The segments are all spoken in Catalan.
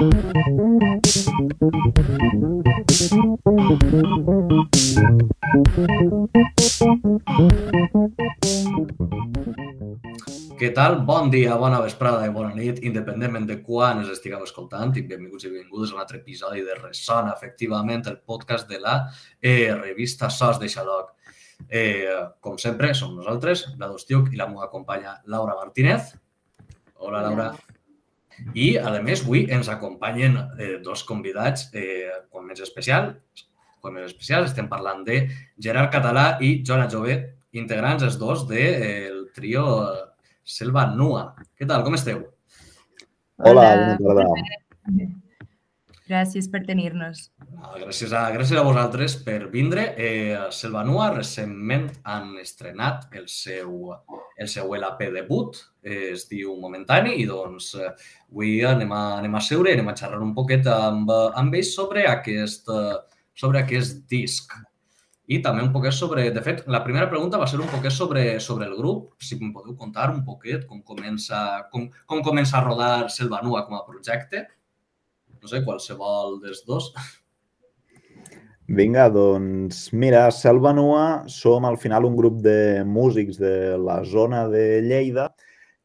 Què tal? Bon dia, bona vesprada i bona nit, independentment de quan ens estigueu escoltant i benvinguts i benvingudes a un altre episodi de Ressona, efectivament, el podcast de la eh, revista SOS de Xaloc. Eh, com sempre, som nosaltres, la Dostiuc i la meva companya Laura Martínez. Hola, Laura. I, a més, avui ens acompanyen eh, dos convidats, eh, com més especial, com més especial, estem parlant de Gerard Català i Joana Jové, integrants els dos del de, eh, trio Selva Nua. Què tal? Com esteu? Hola, Hola. bona Gràcies per tenir-nos. Gràcies a, gràcies a vosaltres per vindre. Eh, Selva Nua recentment han estrenat el seu, el seu LP debut, es diu Momentani, i doncs eh, avui anem a, anem a seure, anem a xerrar un poquet amb, amb ells sobre aquest, sobre aquest disc. I també un poquet sobre... De fet, la primera pregunta va ser un poquet sobre, sobre el grup. Si em podeu contar un poquet com comença, com, com comença a rodar Selva Nua com a projecte. No sé, qualsevol dels dos. Vinga, doncs mira, Selva Nua som al final un grup de músics de la zona de Lleida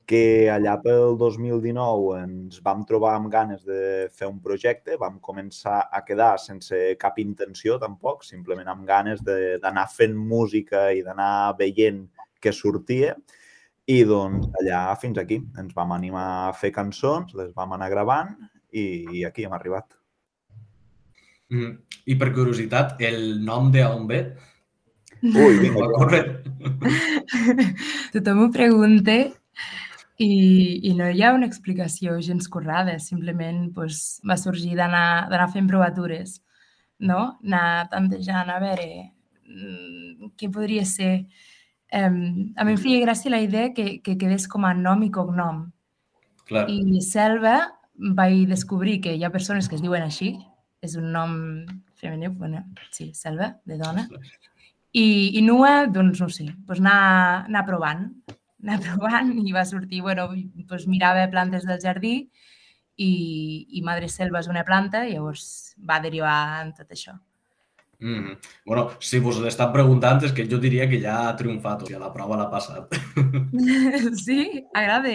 que allà pel 2019 ens vam trobar amb ganes de fer un projecte, vam començar a quedar sense cap intenció tampoc, simplement amb ganes d'anar fent música i d'anar veient què sortia. I doncs allà fins aquí ens vam animar a fer cançons, les vam anar gravant i, i aquí hem arribat. Mm. I per curiositat, el nom de on ve? Ui, vinga. Tothom ho pregunta i, i no hi ha una explicació gens currada, simplement pues, va sorgir d'anar fent provatures, no? anar tantejant a veure mm, què podria ser. Um, a mi em feia gràcia la idea que, que quedés com a nom i cognom. Clar. I Selva vaig descobrir que hi ha persones que es diuen així, és un nom femení, bueno, sí, Selva, de dona. I, i Nua, doncs no sé, doncs anar, anar provant anar provant i va sortir, bueno, doncs mirava plantes del jardí i, i Madre Selva és una planta i llavors va derivar en tot això. Mm -hmm. Bueno, si vos l'estan preguntant és que jo diria que ja ha triomfat, o sigui, la prova l'ha passat. sí? Agrada.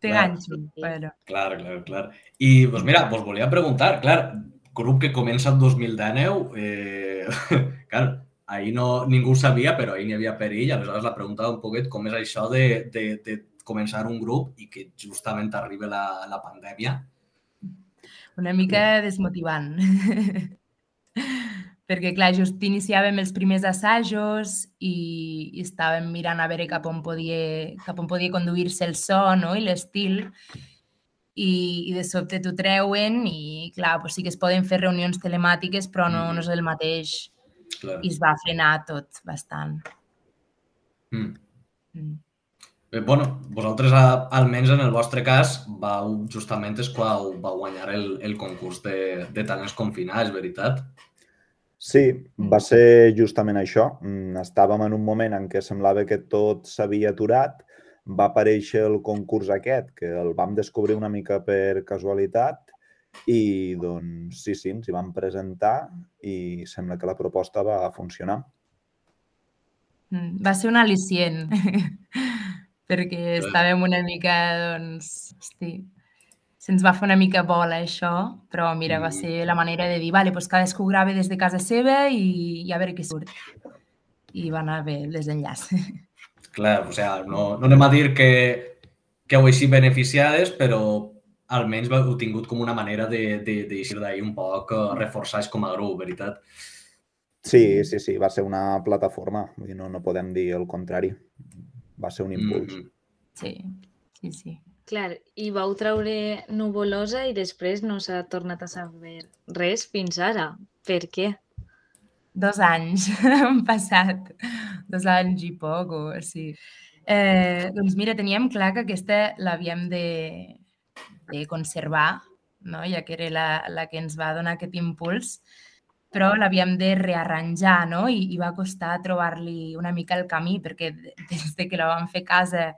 Té clar, ganxo. Bueno. Clar, clar, clar. I, doncs mira, vos volia preguntar, clar, grup que comença el 2019, eh, clar, ahir no, ningú sabia, però ahir n'hi havia perill. Aleshores, la pregunta un poquet com és això de, de, de començar un grup i que justament arribi la, la pandèmia. Una mica desmotivant. perquè, clar, just iniciàvem els primers assajos i, i estàvem mirant a veure cap on podia, cap on podia conduir-se el so no? i l'estil i, i de sobte t'ho treuen i, clar, pues sí que es poden fer reunions telemàtiques, però no, no és el mateix Clar. i es va frenar tot bastant. Mm. Mm. Bé, bueno, vosaltres, almenys en el vostre cas, vau, justament és quan vau guanyar el, el concurs de, de talents confinats, veritat? Sí, va ser justament això. Mm, estàvem en un moment en què semblava que tot s'havia aturat, va aparèixer el concurs aquest, que el vam descobrir una mica per casualitat i doncs sí, sí, ens hi vam presentar i sembla que la proposta va funcionar. Mm, va ser un al·licient, perquè estàvem una mica, doncs, hosti, se'ns va fer una mica bola això, però mira, va ser la manera de dir, vale, doncs cadascú grava des de casa seva i, i a veure què surt. I va anar bé el desenllaç. Clar, o sigui, no, no anem a dir que, que heu així beneficiades, però almenys heu tingut com una manera de, de, de d'ahir un poc eh, reforçats com a grup, veritat? Sí, sí, sí, va ser una plataforma, vull dir, no, no podem dir el contrari. Va ser un impuls. Mm -hmm. Sí, sí, sí. Clar, i vau treure Nuvolosa i després no s'ha tornat a saber res fins ara. Per què? Dos anys han passat. Dos anys i poc, o sí. Eh, doncs mira, teníem clar que aquesta l'havíem de, de conservar, no? ja que era la, la que ens va donar aquest impuls, però l'havíem de rearranjar no? I, i va costar trobar-li una mica el camí perquè des de que la vam fer casa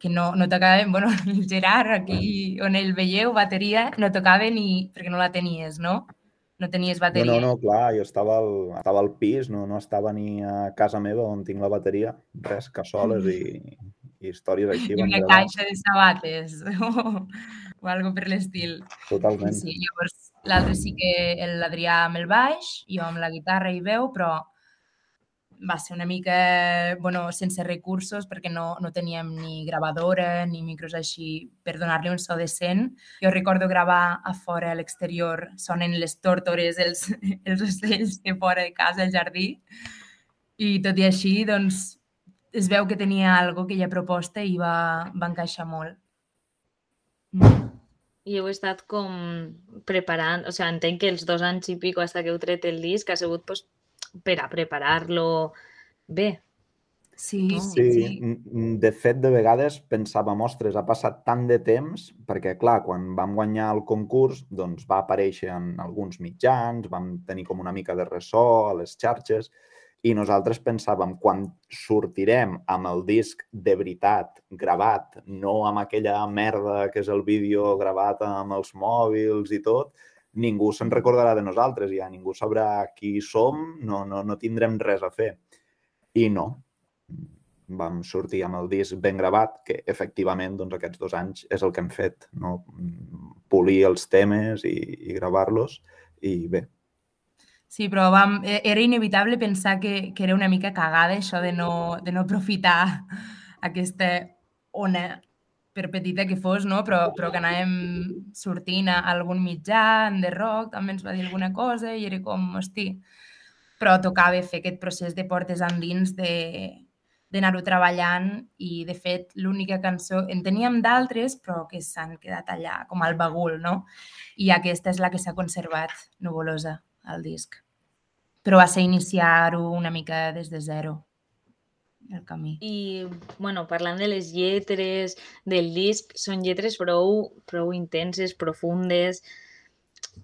que no, no tocaven, bueno, el Gerard, aquí on ell veieu, bateria, no tocava ni perquè no la tenies, no? No tenies bateria. No, no, no, clar, jo estava al, estava al pis, no, no estava ni a casa meva on tinc la bateria, res, cassoles i, i històries així. I una caixa de sabates o, o algo per l'estil. Totalment. Sí, llavors l'altre sí que l'Adrià amb el baix, jo amb la guitarra i veu, però va ser una mica, bueno, sense recursos perquè no, no teníem ni gravadora ni micros així per donar-li un so decent. Jo recordo gravar a fora, a l'exterior, sonen les tórtores, els, els ocells que fora de casa, al jardí. I tot i així, doncs, es veu que tenia algo, aquella proposta, i va, va encaixar molt. Mm. I heu estat com preparant, o sigui, entenc que els dos anys i pico hasta que heu tret el disc ha sigut pues, per a preparar-lo bé. Sí, No? sí, Sí, de fet, de vegades pensàvem, ostres, ha passat tant de temps, perquè, clar, quan vam guanyar el concurs, doncs va aparèixer en alguns mitjans, vam tenir com una mica de ressò a les xarxes, i nosaltres pensàvem, quan sortirem amb el disc de veritat, gravat, no amb aquella merda que és el vídeo gravat amb els mòbils i tot, ningú se'n recordarà de nosaltres, ja ningú sabrà qui som, no, no, no tindrem res a fer. I no, vam sortir amb el disc ben gravat, que efectivament doncs, aquests dos anys és el que hem fet, no? polir els temes i, i gravar-los i bé. Sí, però vam, e- era inevitable pensar que, que era una mica cagada això de no, de no aprofitar aquesta ona, per petita que fos, no? però, però que anàvem sortint a algun mitjà, en The Rock també ens va dir alguna cosa i era com, hosti, però tocava fer aquest procés de portes endins de d'anar-ho treballant i, de fet, l'única cançó... En teníem d'altres, però que s'han quedat allà, com al bagul, no? I aquesta és la que s'ha conservat, Nuvolosa al disc. Però va ser iniciar-ho una mica des de zero, el camí. I, bueno, parlant de les lletres del disc, són lletres prou, prou intenses, profundes.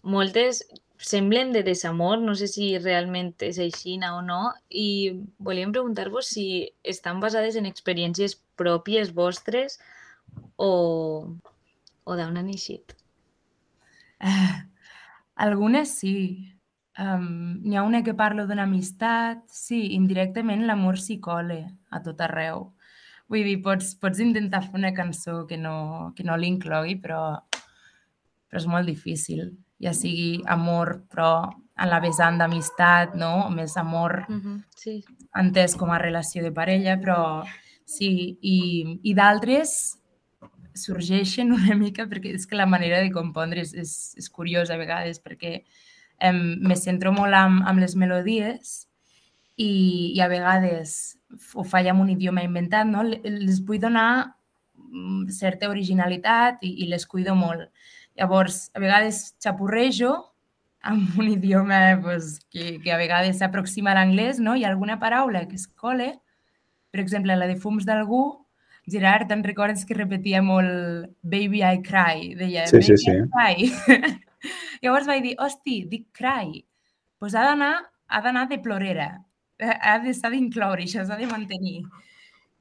Moltes semblen de desamor, no sé si realment és així o no, i volíem preguntar-vos si estan basades en experiències pròpies vostres o, o d'on han eixit. Ah, algunes sí. Um, N'hi ha una que parla d'una amistat. Sí, indirectament l'amor s'hi cola a tot arreu. Vull dir, pots, pots intentar fer una cançó que no, que no l'inclogui, però, però és molt difícil. Ja sigui amor, però en la vessant d'amistat, no? Més amor Mm -hmm. Sí. entès com a relació de parella, però sí, i, i d'altres sorgeixen una mica perquè és que la manera de compondre és, és, és curiosa a vegades perquè em, me centro molt amb, amb les melodies i, i a vegades ho faig amb un idioma inventat, no? Le- les vull donar mm, certa originalitat i, i les cuido molt. Llavors, a vegades xapurrejo amb un idioma pues, que, que a vegades s'aproxima a l'anglès, no? Hi ha alguna paraula que es cole, per exemple, la de fums d'algú, Gerard, te'n recordes que repetia molt Baby I cry? Deia, Sí, sí, Baby sí. I cry. Llavors vaig dir, hosti, dic cry. Doncs pues ha d'anar ha d'anar de plorera. Ha de- S'ha d'incloure, això s'ha de mantenir.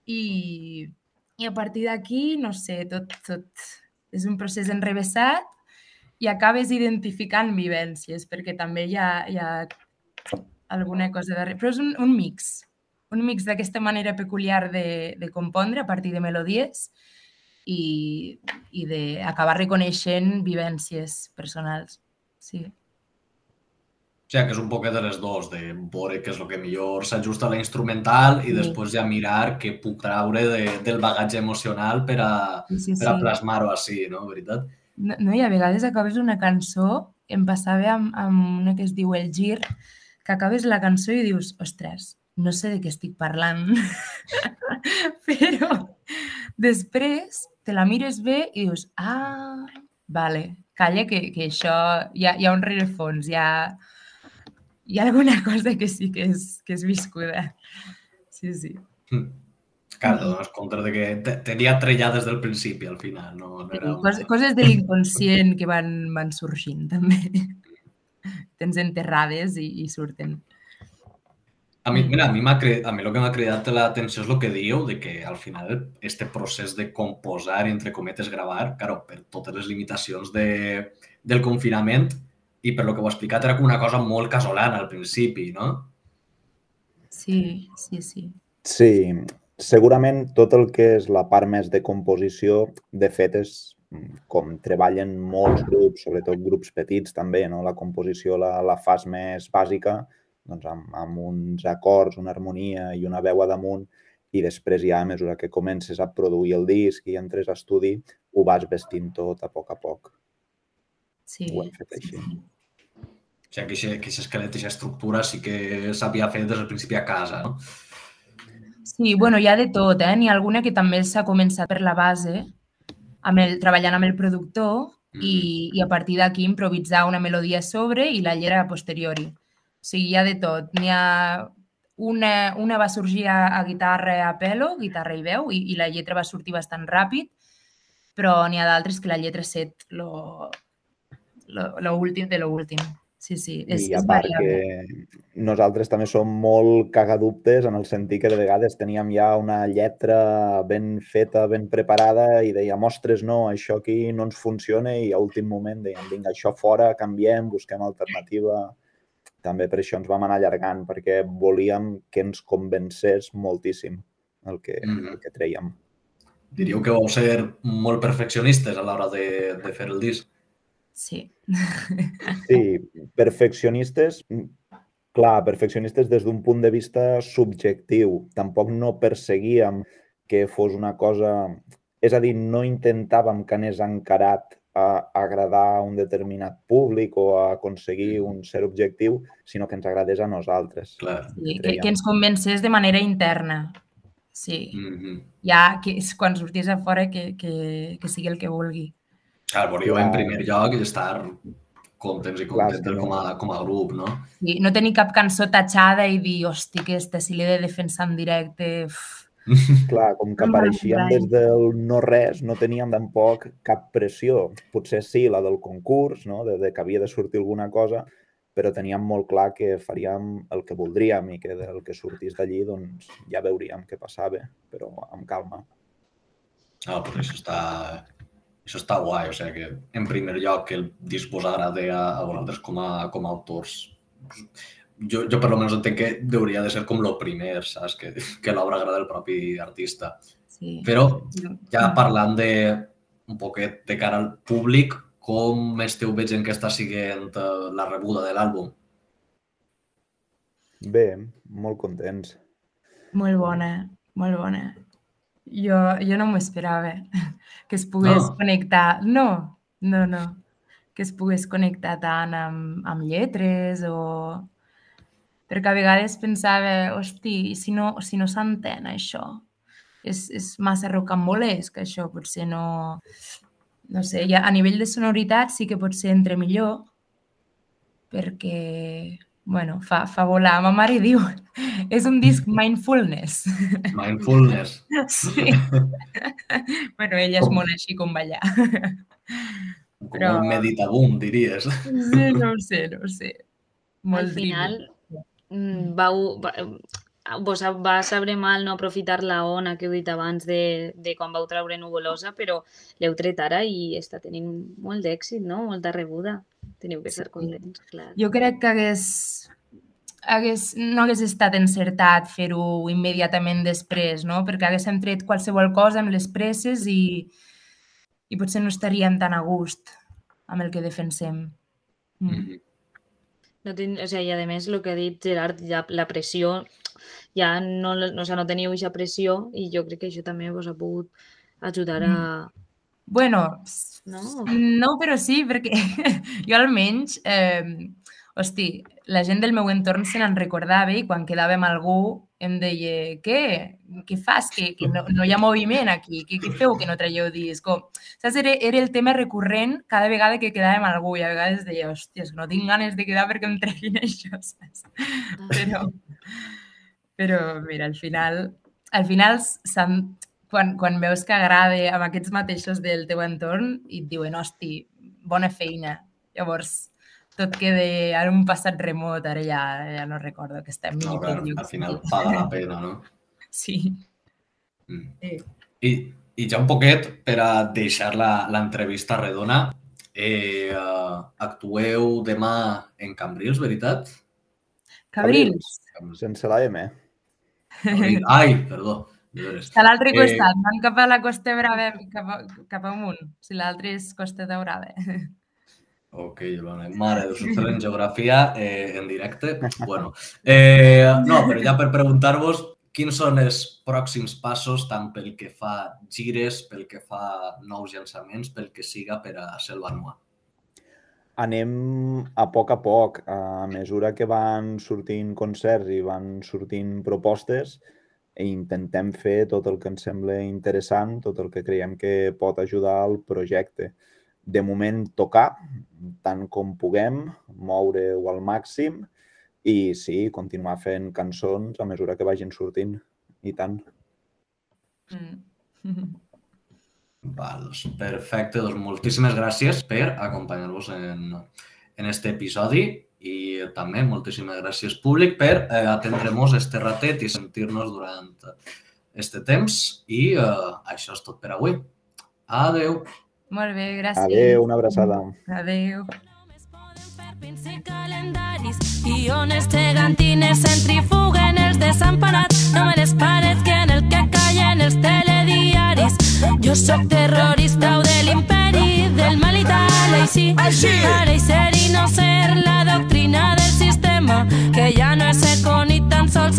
I, I a partir d'aquí, no sé, tot, tot és un procés enrevessat i acabes identificant vivències, perquè també hi ha, hi ha alguna cosa darrere. Però és un, un mix, un mix d'aquesta manera peculiar de, de compondre a partir de melodies i, i d'acabar reconeixent vivències personals. Sí. O sigui, que és un poquet de les dos, de veure què és el que millor s'ajusta a la instrumental i Sí. després ja mirar què puc traure de, del bagatge emocional per a, Sí, sí, per a plasmar-ho així, no? Veritat? No, no, i a vegades acabes una cançó, em passava amb, amb una que es diu El Gir, que acabes la cançó i dius, ostres, no sé de què estic parlant, però després te la mires bé i dius, ah, vale, calla que, que això hi ha, hi ha un rerefons, hi ha, hi ha alguna cosa que sí que és, que és viscuda. Sí, sí. Hm. Clar, te dones compte de que te- tenia trellat des del principi, al final. No, no era... Cos, coses de l'inconscient que van, van sorgint, també. Tens enterrades i, i surten. A mi, mira, a mi, a mi el que m'ha cridat l'atenció és el que diu, de que al final este procés de composar entre cometes, gravar, claro, per totes les limitacions de, del confinament i per lo que ho he explicat, era com una cosa molt casolana al principi, no? Sí, sí, sí. Sí, segurament tot el que és la part més de composició, de fet, és mm, com treballen molts grups, sobretot grups petits també, no? La composició la, la fas més bàsica, doncs amb, amb uns acords, una harmonia i una veu a damunt, i després ja a mesura que comences a produir el disc i entres a estudi, ho vas vestint tot a poc a poc. Sí. Ho hem fet així. O sigui, que aquest que esquelet, aquesta estructura sí que s'havia fet des del principi a casa, no? Sí, bueno, hi ha de tot, eh? N'hi ha alguna que també s'ha començat per la base, amb el, treballant amb el productor i, i a partir d'aquí improvisar una melodia a sobre i la lletra a posteriori. O sigui, hi ha de tot. N'hi ha una, una va sorgir a, a guitarra a pelo, guitarra i veu, i, i la lletra va sortir bastant ràpid, però n'hi ha d'altres que la lletra set lo, lo, lo últim de lo últim. Sí, sí, és, I és a part variable. que nosaltres també som molt cagadubtes en el sentit que de vegades teníem ja una lletra ben feta, ben preparada i dèiem, ostres, no, això aquí no ens funciona i a últim moment dèiem, vinga, això fora, canviem, busquem alternativa. També per això ens vam anar allargant, perquè volíem que ens convencés moltíssim el que, Mhm. el que treiem. Diríeu que vau ser molt perfeccionistes a l'hora de, de fer el disc. Sí. Sí, perfeccionistes, mm, clar, perfeccionistes des d'un punt de vista subjectiu. Tampoc no perseguíem que fos una cosa... És a dir, no intentàvem que anés encarat a agradar a un determinat públic o a aconseguir un cert objectiu, sinó que ens agradés a nosaltres. Clar. Sí, que, que ens convencés de manera interna. Sí, Mm -hmm. ja que és quan sortís a fora que, que, que sigui el que vulgui. Clar, volíeu en Clar. primer lloc estar contents i Clar, contentes sí, no. com, a, com a grup, no? Sí, no tenir cap cançó tatxada i dir, hosti, aquesta si l'he de defensar en directe... Uf. Clar, com que apareixíem des del no res, no teníem tampoc cap pressió. Potser sí, la del concurs, no? de, de que havia de sortir alguna cosa, però teníem molt clar que faríem el que voldríem i que del que sortís d'allí doncs, ja veuríem què passava, però amb calma. Ah, pues això està, això està guai, o sigui que en primer lloc que el disc vos agrade a, a vosaltres com a, com a autors. Jo, jo per almenys entenc que hauria de ser com lo primer, saps? Que, que l'obra agrada al propi artista. Sí. Però ja parlant de un poquet de cara al públic, com esteu veient que està siguent eh, la rebuda de l'àlbum? Bé, molt contents. Molt bona, molt bona. Jo, jo no m'ho esperava, que es pogués No. connectar. No, no, no. Que es pogués connectar tant amb, amb lletres o... Perquè a vegades pensava, hosti, i si no, si no s'entén això? És, és massa rocambolesc, això, potser no... No sé, ja a nivell de sonoritat sí que potser entre millor, perquè, bueno, fa, fa volar. Ma mare diu, és un disc mindfulness. Mindfulness. Sí. bueno, ella és Com? molt així com ballar. Com Però- un meditabum, diries. Sí, no ho sé, no ho sé. Molt Al final, dreamy. Mm, vau, va, vos va saber mal no aprofitar la ona que heu dit abans de, de quan vau treure Nuvolosa, però l'heu tret ara i està tenint molt d'èxit, no? Molta rebuda. Teniu que estar Sí. contents, clar. Jo crec que hagués, hagués, no hagués estat encertat fer-ho immediatament després, no? Perquè haguéssim tret qualsevol cosa amb les presses i, i potser no estaríem tan a gust amb el que defensem. Mm. Mhm. No ten, o sigui, i a més, el que ha dit Gerard, ja, la pressió, ja no, no, o sigui, no teniu aquesta pressió i jo crec que això també vos ha pogut ajudar a... Bueno, No? no, però sí, perquè jo almenys, eh, hosti, la gent del meu entorn se n'en recordava i quan quedava amb algú em deia, què? Què fas? Que, que no, no hi ha moviment aquí? Què, què feu que no traieu disc? Com, saps? Era, era el tema recurrent cada vegada que quedava amb algú i a vegades deia, hòstia, no tinc ganes de quedar perquè em treguin això, saps? Però, però mira, al final, al final quan, quan veus que agrada amb aquests mateixos del teu entorn i et diuen, hosti, bona feina. Llavors, tot quede en un passat remot, ara ja, ja no recordo que estem No, clar, al final paga la pena, no? Sí. Mm. sí. I, I ja un poquet per a deixar la- l'entrevista redona, eh, uh, actueu demà en Cambrils, veritat? Cabrils, Sense la M. Cabrils. Ai, perdó. a l'altre Eh, costat, van cap a la Costa Brava, cap, a, cap amunt, si l'altre és Costa de Brava. Ok, Ilona, mare de sus en geografia eh, en directe. Bueno, eh, no, però ja per preguntar-vos quins són els pròxims passos tant pel que fa gires, pel que fa nous llançaments, pel que siga per a Selva Nua. Anem a poc a poc. A mesura que van sortint concerts i van sortint propostes, i intentem fer tot el que ens sembla interessant, tot el que creiem que pot ajudar al projecte. De moment, tocar tant com puguem, moure-ho al màxim i sí, continuar fent cançons a mesura que vagin sortint. I tant. Mm. Val, perfecte, doncs moltíssimes gràcies per acompanyar-vos en, en este episodi i també moltíssimes gràcies públic per eh, atendre-nos este ratet i sentir-nos durant este temps i eh, això és tot per avui. Adeu! Molt bé, gràcies. Adéu, una abraçada. Adéu. Iones gegantines centrifuguen els desemparats No me les pares que en el que callen els telediaris Jo sóc terrorista o de l'imperi del mal i tal Així, així. pareix ser i no ser la doctrina del sistema Que ja no és econ ni tan sols